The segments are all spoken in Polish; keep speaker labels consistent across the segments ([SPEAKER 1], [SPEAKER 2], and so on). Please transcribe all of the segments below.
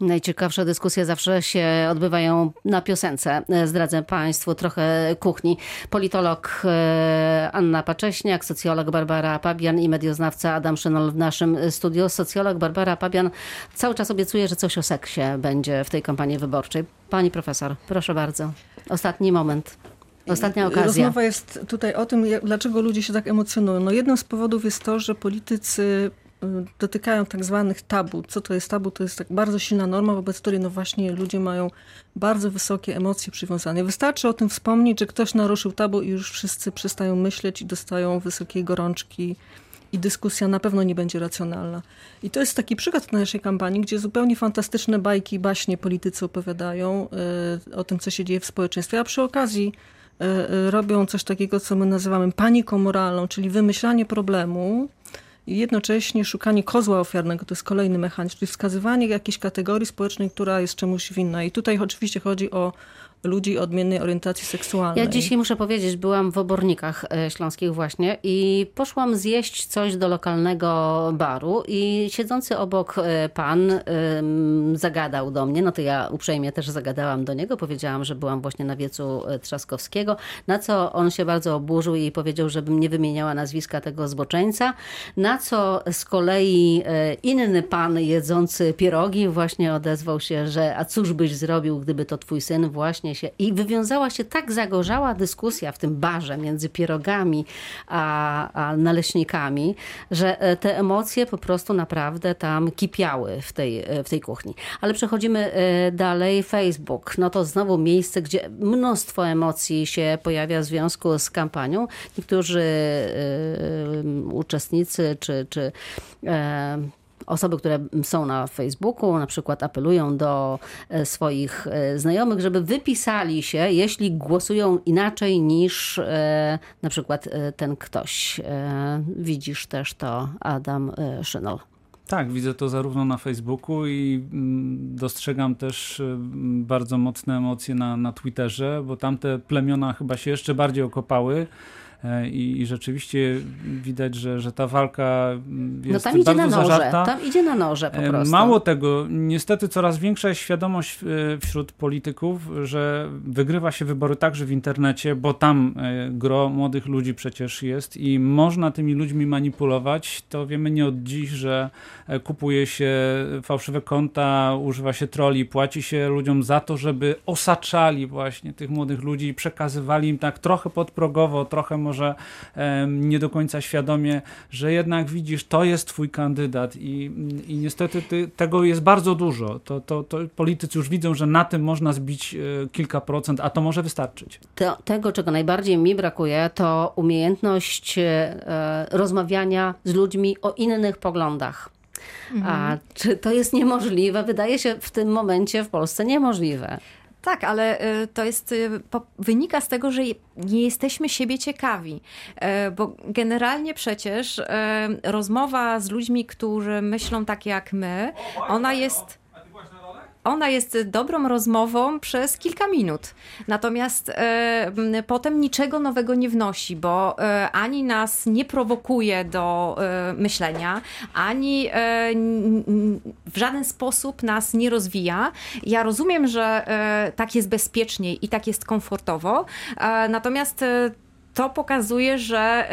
[SPEAKER 1] Najciekawsze dyskusje zawsze się odbywają na piosence. Zdradzę Państwu trochę kuchni. Politolog e, Anna Pacześniak, socjolog Barbara Pabian i medioznawca Adam Szynol w naszym studiu. Socjolog Barbara Pabian cały czas obiecuje, że coś o seksie będzie w tej kampanii wyborczej. Pani profesor, proszę bardzo. Ostatni moment. Ostatnia okazja.
[SPEAKER 2] Rozmowa jest tutaj o tym, dlaczego ludzie się tak emocjonują. No jednym z powodów jest to, że politycy dotykają tak zwanych tabu. Co to jest tabu? To jest tak bardzo silna norma, wobec której no właśnie ludzie mają bardzo wysokie emocje przywiązane. Wystarczy o tym wspomnieć, że ktoś naruszył tabu i już wszyscy przestają myśleć i dostają wysokiej gorączki i dyskusja na pewno nie będzie racjonalna. I to jest taki przykład naszej kampanii, gdzie zupełnie fantastyczne bajki i baśnie politycy opowiadają y, o tym, co się dzieje w społeczeństwie, a przy okazji y, robią coś takiego, co my nazywamy paniką moralną, czyli wymyślanie problemu, i jednocześnie szukanie kozła ofiarnego, to jest kolejny mechanizm, czyli wskazywanie jakiejś kategorii społecznej, która jest czemuś winna. I tutaj oczywiście chodzi o ludzi odmiennej orientacji seksualnej.
[SPEAKER 1] Ja dzisiaj muszę powiedzieć, byłam w Obornikach e, Śląskich właśnie i poszłam zjeść coś do lokalnego baru i siedzący obok e, pan zagadał do mnie, no to ja uprzejmie też zagadałam do niego, powiedziałam, że byłam właśnie na wiecu e, Trzaskowskiego, na co on się bardzo oburzył i powiedział, żebym nie wymieniała nazwiska tego zboczeńca, na co z kolei inny pan jedzący pierogi właśnie odezwał się, że a cóż byś zrobił, gdyby to twój syn właśnie się i wywiązała się tak zagorzała dyskusja w tym barze między pierogami a, a naleśnikami, że e, te emocje po prostu naprawdę tam kipiały w tej, e, w tej kuchni. Ale przechodzimy e, dalej. Facebook, no to znowu miejsce, gdzie mnóstwo emocji się pojawia w związku z kampanią. Niektórzy uczestnicy czy, czy osoby, które są na Facebooku, na przykład apelują do e, swoich e, znajomych, żeby wypisali się, jeśli głosują inaczej niż e, na przykład ten ktoś. Widzisz też to, Adam Szynol.
[SPEAKER 3] Tak, widzę to zarówno na Facebooku i mm, dostrzegam też bardzo mocne emocje na, na Twitterze, bo tamte plemiona chyba się jeszcze bardziej okopały. E, I, i rzeczywiście widać, że, że ta walka jest no tam idzie na noże, zażarta.
[SPEAKER 1] Tam idzie na noże po e, prostu.
[SPEAKER 3] Mało tego, niestety coraz większa jest świadomość e, wśród polityków, że wygrywa się wybory także w internecie, bo tam gro młodych ludzi przecież jest i można tymi ludźmi manipulować. To wiemy nie od dziś, że kupuje się fałszywe konta, używa się troli, płaci się ludziom za to, żeby osaczali właśnie tych młodych ludzi i przekazywali im tak trochę podprogowo, trochę może nie do końca świadomie, że jednak widzisz, to jest twój kandydat i, i niestety ty, tego jest bardzo dużo. To, to, to politycy już widzą, że na tym można zbić e, kilka procent, a to może wystarczyć.
[SPEAKER 1] To, tego, czego najbardziej mi brakuje, to umiejętność e, rozmawiania z ludźmi o innych poglądach. Mhm. A czy to jest niemożliwe? Wydaje się w tym momencie w Polsce niemożliwe.
[SPEAKER 4] Tak, ale y, to jest, y, wynika z tego, że nie jesteśmy siebie ciekawi, y, bo generalnie przecież rozmowa z ludźmi, którzy myślą tak jak my, ona jest ona jest dobrą rozmową przez kilka minut. Natomiast e, potem niczego nowego nie wnosi, bo e, ani nas nie prowokuje do e, myślenia, ani w żaden sposób nas nie rozwija. Ja rozumiem, że tak jest bezpieczniej i tak jest komfortowo, natomiast to pokazuje, że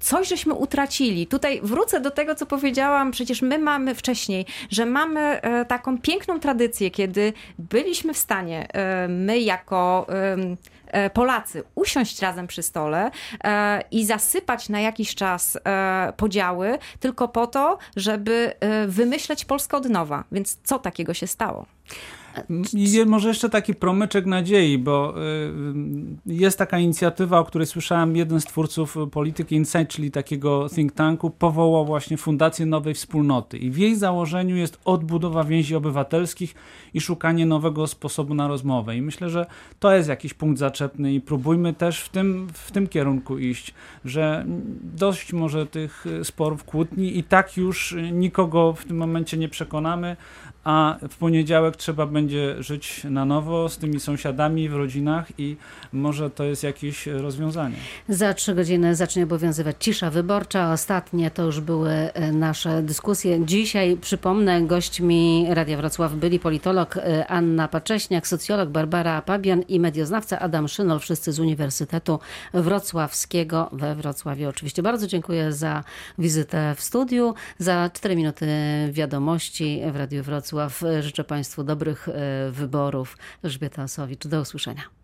[SPEAKER 4] coś żeśmy utracili. Tutaj wrócę do tego, co powiedziałam, przecież my mamy wcześniej, że mamy e, taką piękną tradycję, kiedy byliśmy w stanie, e, my jako e, Polacy usiąść razem przy stole i zasypać na jakiś czas podziały tylko po to, żeby wymyśleć Polskę od nowa. Więc co takiego się stało?
[SPEAKER 3] I może jeszcze taki promyczek nadziei, bo y, jest taka inicjatywa, o której słyszałem, jeden z twórców Polityki Insight, czyli takiego think tanku, powołał właśnie Fundację Nowej Wspólnoty. I w jej założeniu jest odbudowa więzi obywatelskich i szukanie nowego sposobu na rozmowę. I myślę, że to jest jakiś punkt zaczepny i próbujmy też w tym, w tym kierunku iść, że dość może tych sporów, kłótni i tak już nikogo w tym momencie nie przekonamy, a w poniedziałek trzeba będzie żyć na nowo z tymi sąsiadami w rodzinach i może to jest jakieś rozwiązanie.
[SPEAKER 1] Za trzy godziny zacznie obowiązywać cisza wyborcza. Ostatnie to już były e, nasze dyskusje. Dzisiaj, przypomnę, gośćmi Radia Wrocław byli politolog e, Anna Pacześniak, socjolog Barbara Pabian i medioznawca Adam Szynol, wszyscy z Uniwersytetu Wrocławskiego we Wrocławiu. Oczywiście bardzo dziękuję za wizytę w studiu, za cztery minuty wiadomości w Radiu Wrocław. Życzę Państwu dobrych e, wyborów. Elżbieta Osowicz, do usłyszenia.